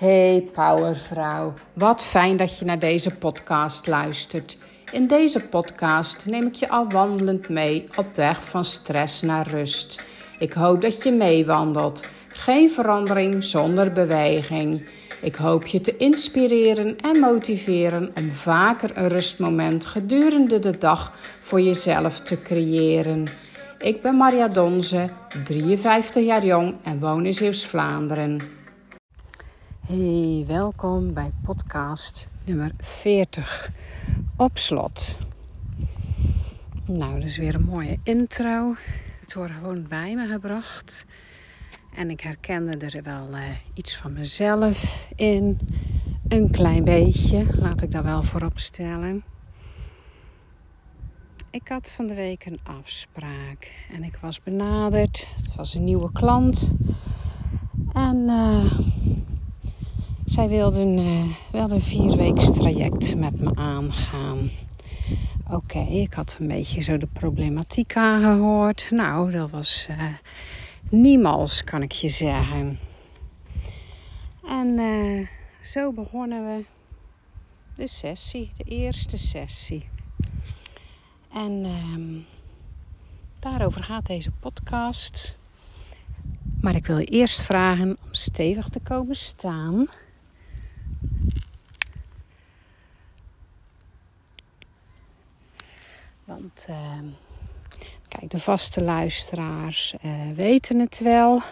Hey Powervrouw, wat fijn dat je naar deze podcast luistert. In deze podcast neem ik je al wandelend mee op weg van stress naar rust. Ik hoop dat je meewandelt. Geen verandering zonder beweging. Ik hoop je te inspireren en motiveren om vaker een rustmoment gedurende de dag voor jezelf te creëren. Ik ben Maria Donze, 53 jaar jong en woon in Zeeuws-Vlaanderen. Hey, welkom bij podcast nummer 40 op slot. Nou, dat is weer een mooie intro. Het wordt gewoon bij me gebracht. En ik herkende er wel uh, iets van mezelf in. Een klein beetje, laat ik daar wel voorop stellen. Ik had van de week een afspraak en ik was benaderd. Het was een nieuwe klant. En uh, zij wilden uh, wel een vierweeks traject met me aangaan. Oké, ik had een beetje zo de problematiek aangehoord. Nou, dat was uh, niemals, kan ik je zeggen. En uh, zo begonnen we de sessie, de eerste sessie. En uh, daarover gaat deze podcast. Maar ik wil je eerst vragen om stevig te komen staan. Uh, kijk, de vaste luisteraars uh, weten het wel.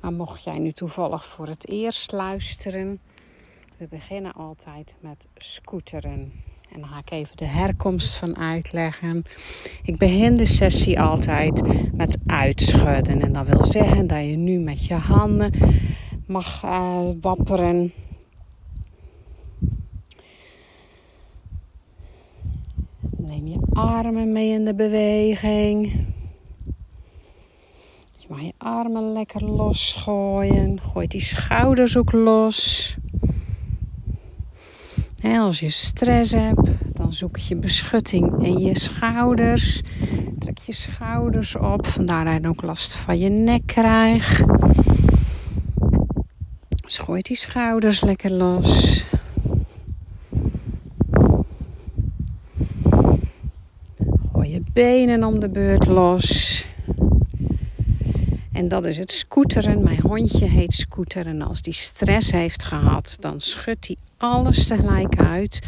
Maar mocht jij nu toevallig voor het eerst luisteren, we beginnen altijd met scooteren. En dan ga ik even de herkomst van uitleggen. Ik begin de sessie altijd met uitschudden. En dat wil zeggen dat je nu met je handen mag uh, wapperen. Neem je armen mee in de beweging. Je mag je armen lekker losgooien. Gooi die schouders ook los. En als je stress hebt, dan zoek je beschutting in je schouders. Trek je schouders op, vandaar dat je ook last van je nek krijgt. Dus gooi die schouders lekker los. Gooi je benen om de beurt los. En dat is het scooteren. Mijn hondje heet scooter. En als die stress heeft gehad, dan schudt hij alles tegelijk uit.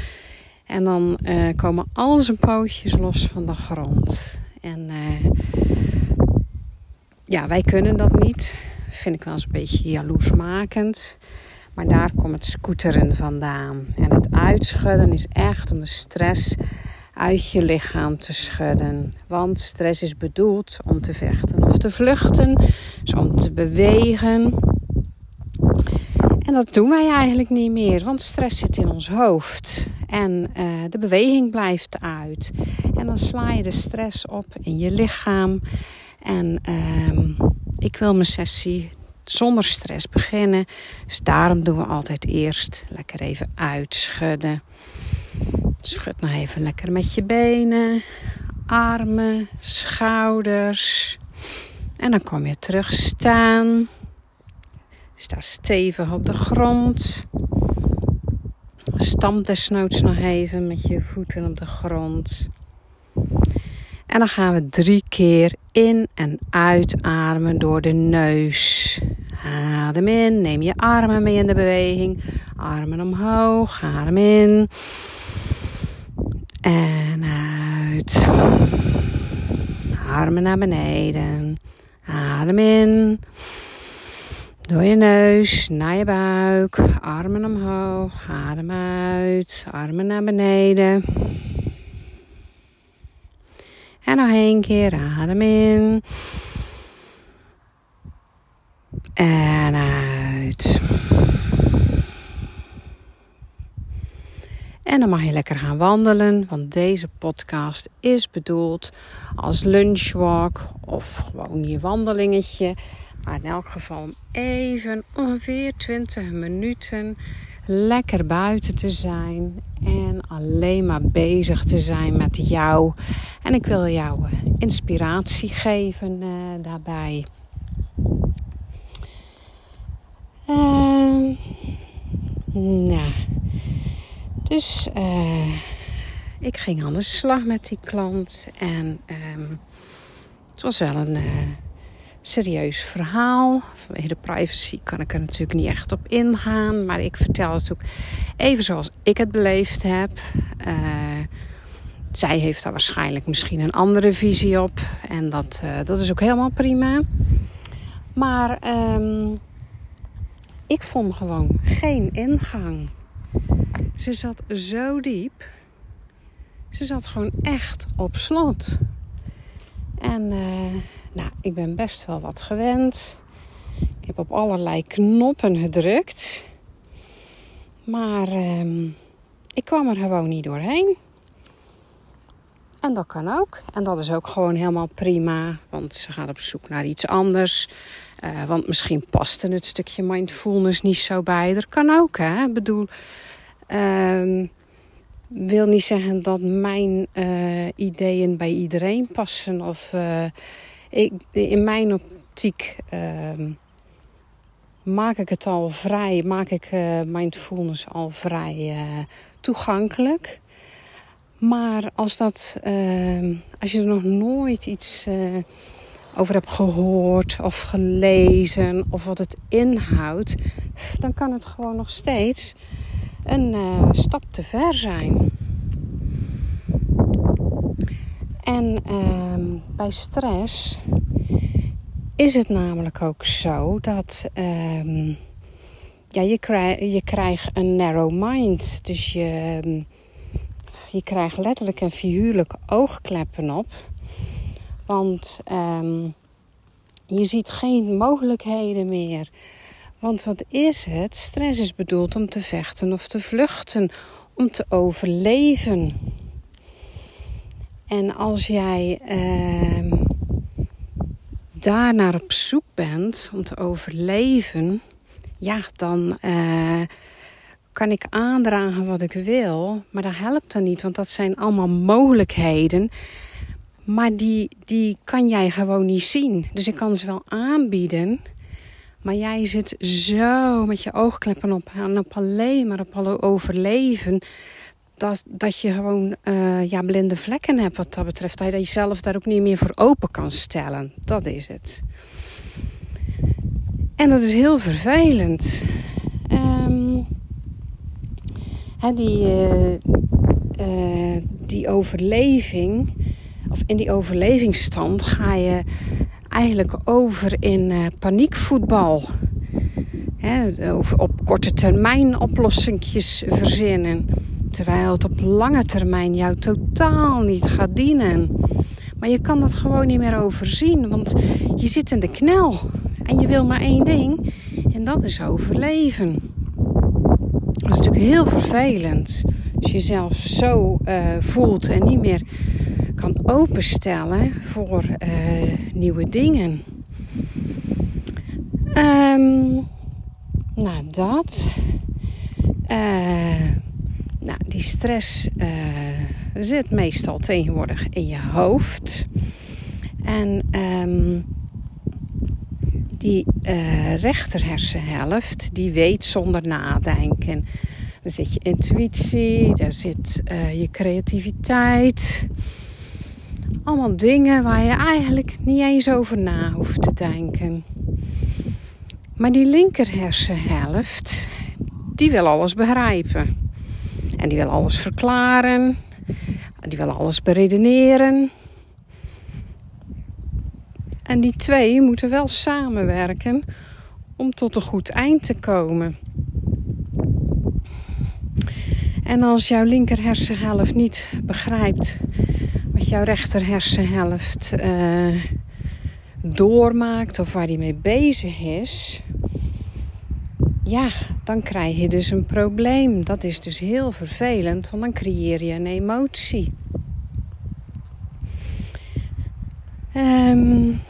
En dan uh, komen al zijn pootjes los van de grond. En uh, ja, wij kunnen dat niet. Vind ik wel eens een beetje jaloersmakend. Maar daar komt het scooteren vandaan. En het uitschudden is echt om de stress uit je lichaam te schudden. Want stress is bedoeld om te vechten of te vluchten, dus om te bewegen. En dat doen wij eigenlijk niet meer, want stress zit in ons hoofd. En uh, de beweging blijft uit. En dan sla je de stress op in je lichaam. En uh, ik wil mijn sessie zonder stress beginnen. Dus daarom doen we altijd eerst lekker even uitschudden. Schud nog even lekker met je benen, armen, schouders. En dan kom je terug staan. Sta stevig op de grond. Stamp desnoods nog even met je voeten op de grond. En dan gaan we drie keer in en uitademen door de neus. Adem in, neem je armen mee in de beweging. Armen omhoog, adem in. En uit. Armen naar beneden. Adem in. Door je neus naar je buik. Armen omhoog. Adem uit. Armen naar beneden. En nog één keer. Adem in. En uit. En dan mag je lekker gaan wandelen, want deze podcast is bedoeld als lunchwalk of gewoon je wandelingetje. Maar in elk geval even ongeveer 20 minuten lekker buiten te zijn en alleen maar bezig te zijn met jou. En ik wil jou eh, inspiratie geven uh, daarbij. Uh, Nou, dus uh, ik ging aan de slag met die klant. En um, het was wel een uh, serieus verhaal. Vanwege de privacy kan ik er natuurlijk niet echt op ingaan. Maar ik vertel het ook even zoals ik het beleefd heb. Uh, zij heeft daar waarschijnlijk misschien een andere visie op. En dat, dat is ook helemaal prima. Maar um, ik vond gewoon geen ingang. Ze zat zo diep. Ze zat gewoon echt op slot. En uh, nou, ik ben best wel wat gewend. Ik heb op allerlei knoppen gedrukt. Maar um, ik kwam er gewoon niet doorheen. En dat kan ook. En dat is ook gewoon helemaal prima. Want ze gaat op zoek naar iets anders. Uh, want misschien paste het stukje mindfulness niet zo bij. Dat kan ook, hè. Ik bedoel... Uh, wil niet zeggen dat mijn uh, ideeën bij iedereen passen. Of uh, ik, in mijn optiek uh, maak ik het al vrij, maak ik uh, mindfulness al vrij toegankelijk. Maar als, dat, als je er nog nooit iets over hebt gehoord of gelezen of wat het inhoudt, dan kan het gewoon nog steeds een uh, stap te ver zijn. En uh, bij stress is het namelijk ook zo dat uh, ja, je, krijg, je krijgt een narrow mind. Dus je, je krijgt letterlijk en figuurlijk oogkleppen op. Want je ziet geen mogelijkheden meer. Want wat is het? Stress is bedoeld om te vechten of te vluchten, om te overleven. En als jij uh, daar naar op zoek bent om te overleven, ja, dan uh, kan ik aandragen wat ik wil, maar dat helpt dan niet, want dat zijn allemaal mogelijkheden. Maar die, die kan jij gewoon niet zien. Dus ik kan ze wel aanbieden. Maar jij zit zo met je oogkleppen op en op alleen maar op overleven. Dat, dat je gewoon uh, ja, blinde vlekken hebt wat dat betreft. Dat je jezelf daar ook niet meer voor open kan stellen. Dat is het. En dat is heel vervelend. Um, hè, die, uh, uh, die overleving, of in die overlevingsstand ga je eigenlijk over in uh, paniekvoetbal. He, op korte termijn oplossingjes verzinnen. Terwijl het op lange termijn jou totaal niet gaat dienen. Maar je kan dat gewoon niet meer overzien, want je zit in de knel. En je wil maar één ding, en dat is overleven. Dat is natuurlijk heel vervelend. Als je jezelf zo uh, voelt en niet meer kan openstellen voor uh, nieuwe dingen. Um, nou, dat. Uh, nou, die stress uh, zit meestal tegenwoordig in je hoofd. En um, die uh, rechter hersenhelft, die weet zonder nadenken. Daar zit je intuïtie, daar zit je creativiteit. Allemaal dingen waar je eigenlijk niet eens over na hoeft te denken. Maar die linker hersenhelft, die wil alles begrijpen. En die wil alles verklaren. Die wil alles beredeneren. En die twee moeten wel samenwerken om tot een goed eind te komen. En als jouw linker hersenhelft niet begrijpt jouw rechter hersenhelft uh, doormaakt of waar die mee bezig is, ja, dan krijg je dus een probleem. Dat is dus heel vervelend, want dan creëer je een emotie. Um,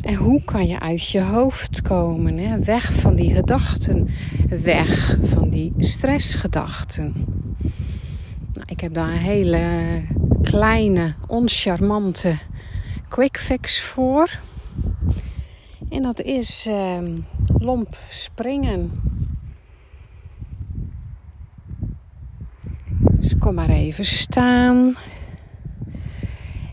en hoe kan je uit je hoofd komen? Hè? Weg van die gedachten, weg van die stressgedachten. Nou, ik heb daar een hele kleine, oncharmante quick fix voor. En dat is ehm, lomp springen. Dus kom maar even staan.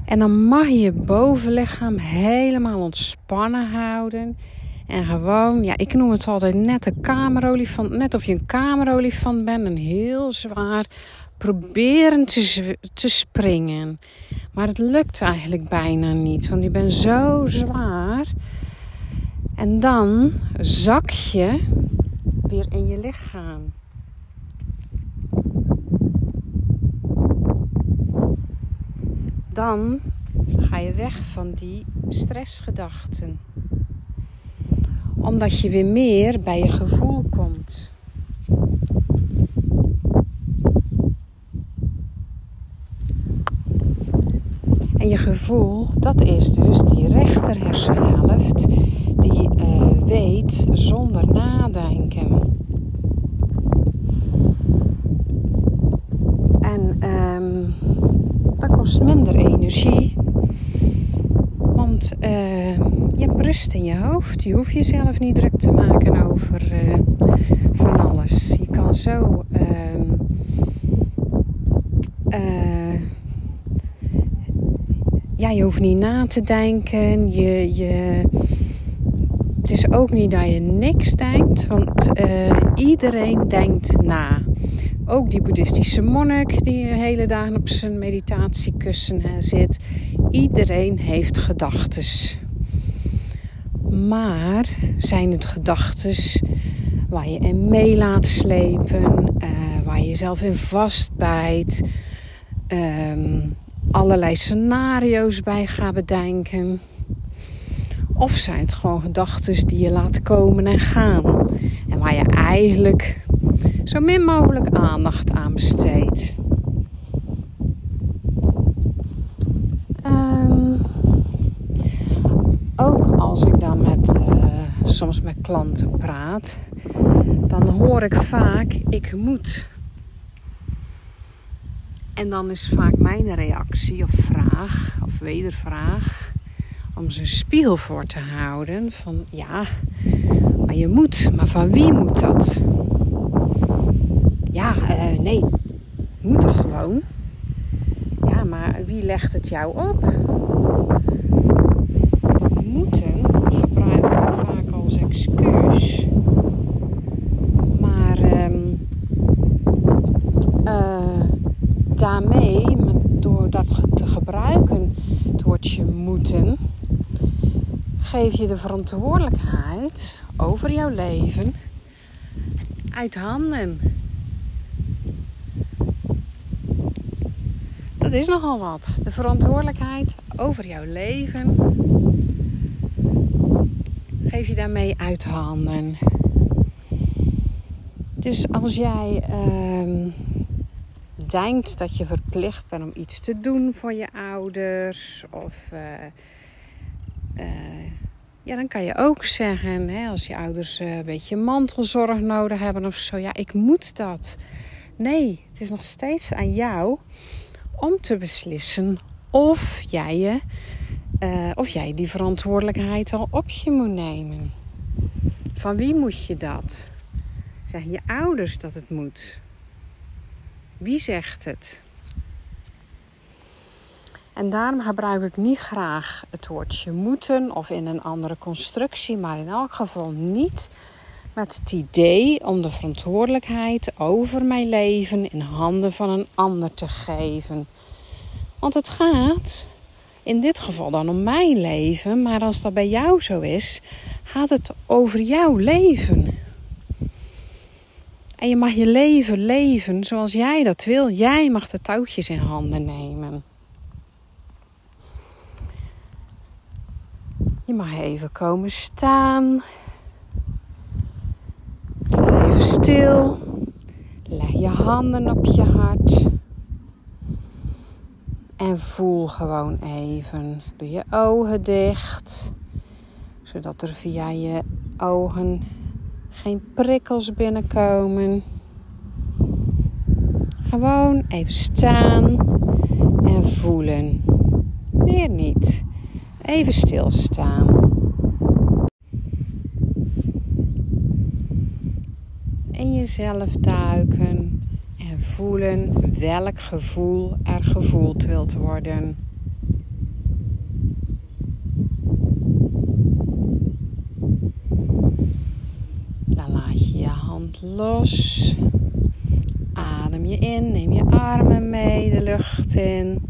En dan mag je je bovenlichaam helemaal ontspannen houden. En gewoon, ja, ik noem het altijd net een kamerolifant. Net of je een kamerolifant bent. Een heel zwaar proberen te, te springen. Maar het lukt eigenlijk bijna niet. Want je bent zo zwaar. En dan zak je weer in je lichaam. Dan ga je weg van die stressgedachten. Omdat je weer meer bij je gevoel komt. En je gevoel, dat is dus die rechter hersenhelft die uh, weet zonder nadenken. En um, dat kost minder energie. Want uh, je hebt rust in je hoofd. Je hoeft jezelf niet druk te maken over uh, van alles. Je kan zo. Uh, ja, je hoeft niet na te denken. Je, je, het is ook niet dat je niks denkt, want uh, iedereen denkt na. Ook die boeddhistische monnik die de hele dagen op zijn meditatiekussen zit. Iedereen heeft gedachtes. Maar zijn het gedachtes waar je in mee laat slepen, uh, waar je jezelf in vastbijt, um, allerlei scenario's bij gaat bedenken? Of zijn het gewoon gedachten die je laat komen en gaan en waar je eigenlijk zo min mogelijk aandacht aan besteedt? Um, ook als ik dan met, uh, soms met klanten praat, dan hoor ik vaak: ik moet. En dan is vaak mijn reactie of vraag of wedervraag om een spiegel voor te houden van ja, maar je moet, maar van wie moet dat? Ja, uh, nee, moet toch gewoon? Ja, maar wie legt het jou op? Moeten gebruiken we vaak als excuus. Maar um, uh, daarmee, door dat te gebruiken, het woordje moeten, geef je de verantwoordelijkheid over jouw leven uit handen. Dat is nogal wat. De verantwoordelijkheid over jouw leven geef je daarmee uit handen. Dus als jij uh, denkt dat je verplicht bent om iets te doen voor je ouders of uh, uh, ja, dan kan je ook zeggen, hè, als je ouders uh, een beetje mantelzorg nodig hebben of zo, ja, ik moet dat. Nee, het is nog steeds aan jou om te beslissen of jij, je, uh, of jij die verantwoordelijkheid al op je moet nemen. Van wie moet je dat? Zeggen je ouders dat het moet? Wie zegt het? En daarom gebruik ik niet graag het woordje moeten of in een andere constructie, maar in elk geval niet met het idee om de verantwoordelijkheid over mijn leven in handen van een ander te geven. Want het gaat in dit geval dan om mijn leven, maar als dat bij jou zo is, gaat het over jouw leven. En je mag je leven leven zoals jij dat wil. Jij mag de touwtjes in handen nemen. Je mag even komen staan. Sta even stil. Leg je handen op je hart. En voel gewoon even. Doe je ogen dicht. Zodat er via je ogen geen prikkels binnenkomen. Gewoon even staan en voelen. Meer niet. Even stilstaan. In jezelf duiken en voelen welk gevoel er gevoeld wilt worden. Dan laat je je hand los. Adem je in, neem je armen mee de lucht in.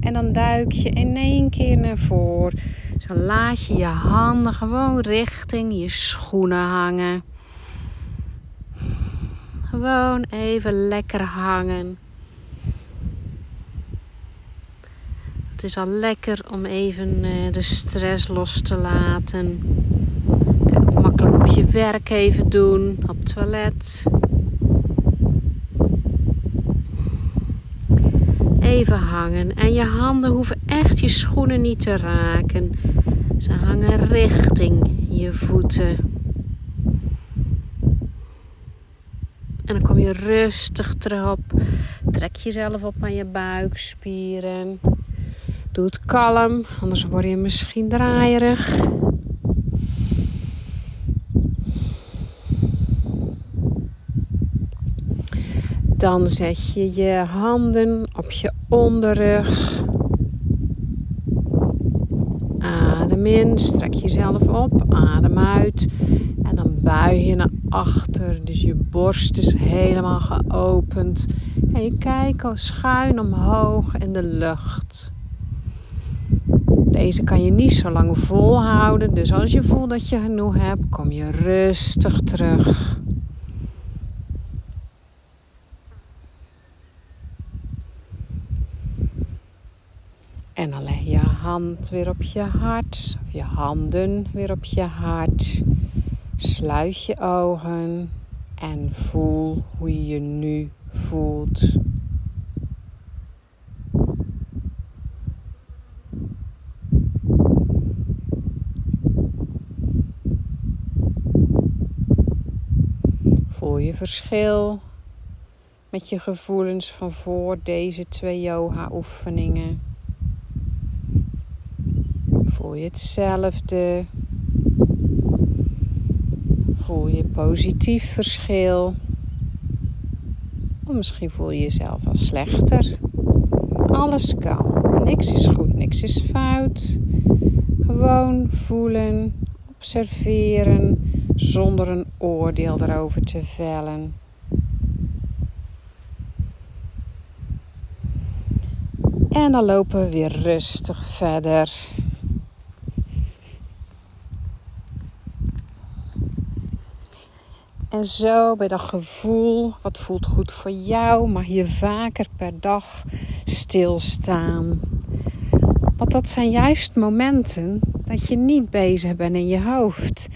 En dan duik je in één keer naar voren. Zo laat je je handen gewoon richting je schoenen hangen. Gewoon even lekker hangen. Het is al lekker om even eh, de stress los te laten. makkelijk op je werk even doen, op het toilet. Even hangen. En je handen hoeven echt je schoenen niet te raken. Ze hangen richting je voeten. En dan kom je rustig terug. Trek jezelf op aan je buikspieren. Doe het kalm, anders word je misschien draaierig. Dan zet je je handen op je onderrug. Adem in, strek jezelf op, adem uit. En dan buig je naar achter. Dus je borst is helemaal geopend. En je kijkt al schuin omhoog in de lucht. Deze kan je niet zo lang volhouden. Dus als je voelt dat je genoeg hebt, kom je rustig terug. En dan leg je hand weer op je hart, of je handen weer op je hart. Sluit je ogen en voel hoe je je nu voelt. Voel je verschil met je gevoelens van voor deze twee yoga-oefeningen? Voel je hetzelfde? Voel je positief verschil? Of misschien voel je jezelf al slechter. Alles kan. Niks is goed, niks is fout. Gewoon voelen, observeren zonder een oordeel erover te vellen. En dan lopen we weer rustig verder. En zo bij dat gevoel, wat voelt goed voor jou, mag je vaker per dag stilstaan. Want dat zijn juist momenten dat je niet bezig bent in je hoofd.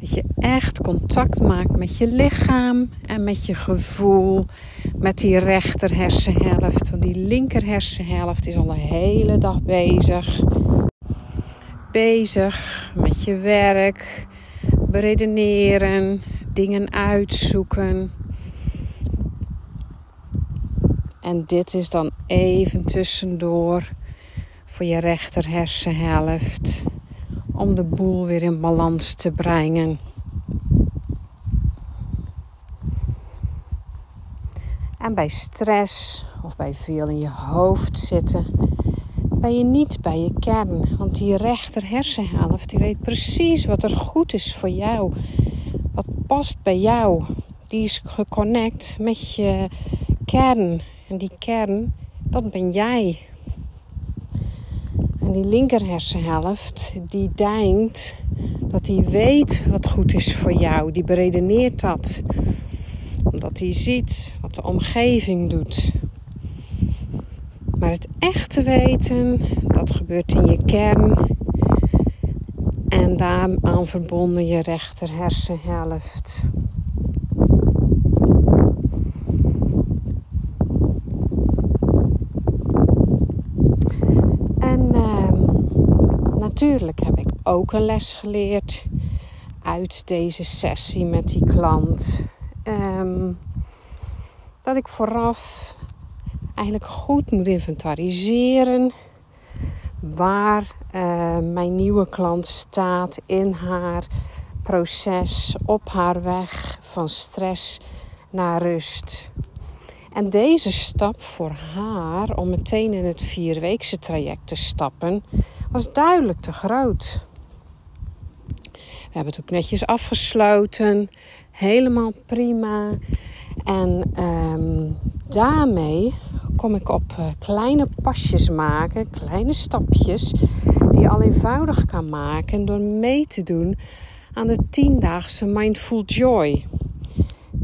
Dat je echt contact maakt met je lichaam en met je gevoel. Met die rechter hersenhelft. Want die linker hersenhelft is al een hele dag bezig. Bezig met je werk, beredeneren, dingen uitzoeken. En dit is dan even tussendoor voor je rechter hersenhelft. Om de boel weer in balans te brengen. En bij stress of bij veel in je hoofd zitten, ben je niet bij je kern. Want die rechter hersenhelft, die weet precies wat er goed is voor jou past bij jou. Die is geconnect met je kern. En die kern, dat ben jij. En die linker hersenhelft, die denkt dat die weet wat goed is voor jou. Die beredeneert dat. Omdat hij ziet wat de omgeving doet. Maar het echte weten, dat gebeurt in je kern en daaraan verbonden je rechter hersenhelft. En ehm, natuurlijk heb ik ook een les geleerd uit deze sessie met die klant. Ehm, dat ik vooraf eigenlijk goed moet inventariseren waar uh, mijn nieuwe klant staat in haar proces op haar weg van stress naar rust. En deze stap voor haar om meteen in het vierweekse traject te stappen was duidelijk te groot. We hebben het ook netjes afgesloten, helemaal prima. En ehm, daarmee kom ik op uh, kleine pasjes maken, kleine stapjes, die je al eenvoudig kan maken door mee te doen aan de tiendaagse Mindful Joy.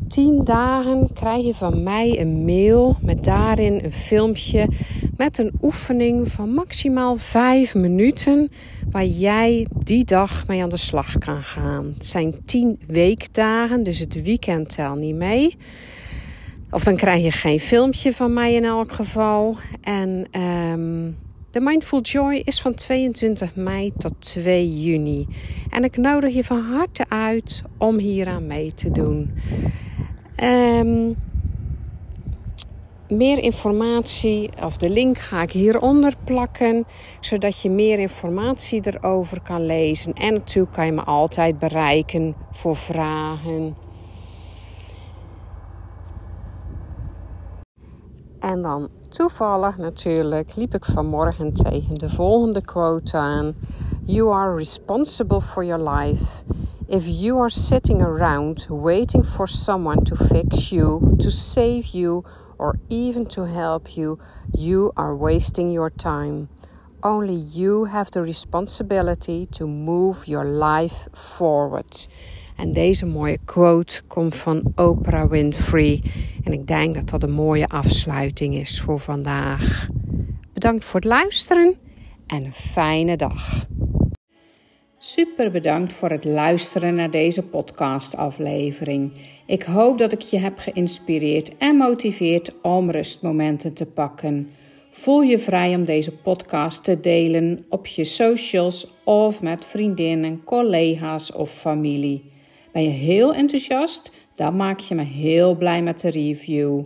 10 dagen krijg je van mij een mail met daarin een filmpje met een oefening van maximaal 5 minuten waar jij die dag mee aan de slag kan gaan. Het zijn 10 weekdagen, dus het weekend tel niet mee. Of dan krijg je geen filmpje van mij in elk geval. En um, de Mindful Joy is van 22 mei tot 2 juni. En ik nodig je van harte uit om hieraan mee te doen. Um, meer informatie, of de link ga ik hieronder plakken, zodat je meer informatie erover kan lezen. En natuurlijk kan je me altijd bereiken voor vragen. En dan toevallig natuurlijk liep ik vanmorgen tegen de volgende quote aan: You are responsible for your life. If you are sitting around waiting for someone to fix you, to save you, or even to help you, you are wasting your time. Only you have the responsibility to move your life forward. En deze mooie quote komt van Oprah Winfrey. En ik denk dat dat een mooie afsluiting is voor vandaag. Bedankt voor het luisteren en een fijne dag. Super bedankt voor het luisteren naar deze podcastaflevering. Ik hoop dat ik je heb geïnspireerd en motiveerd om rustmomenten te pakken. Voel je vrij om deze podcast te delen op je socials of met vriendinnen, collega's of familie. Ben je heel enthousiast? Dan maak je me heel blij met de review.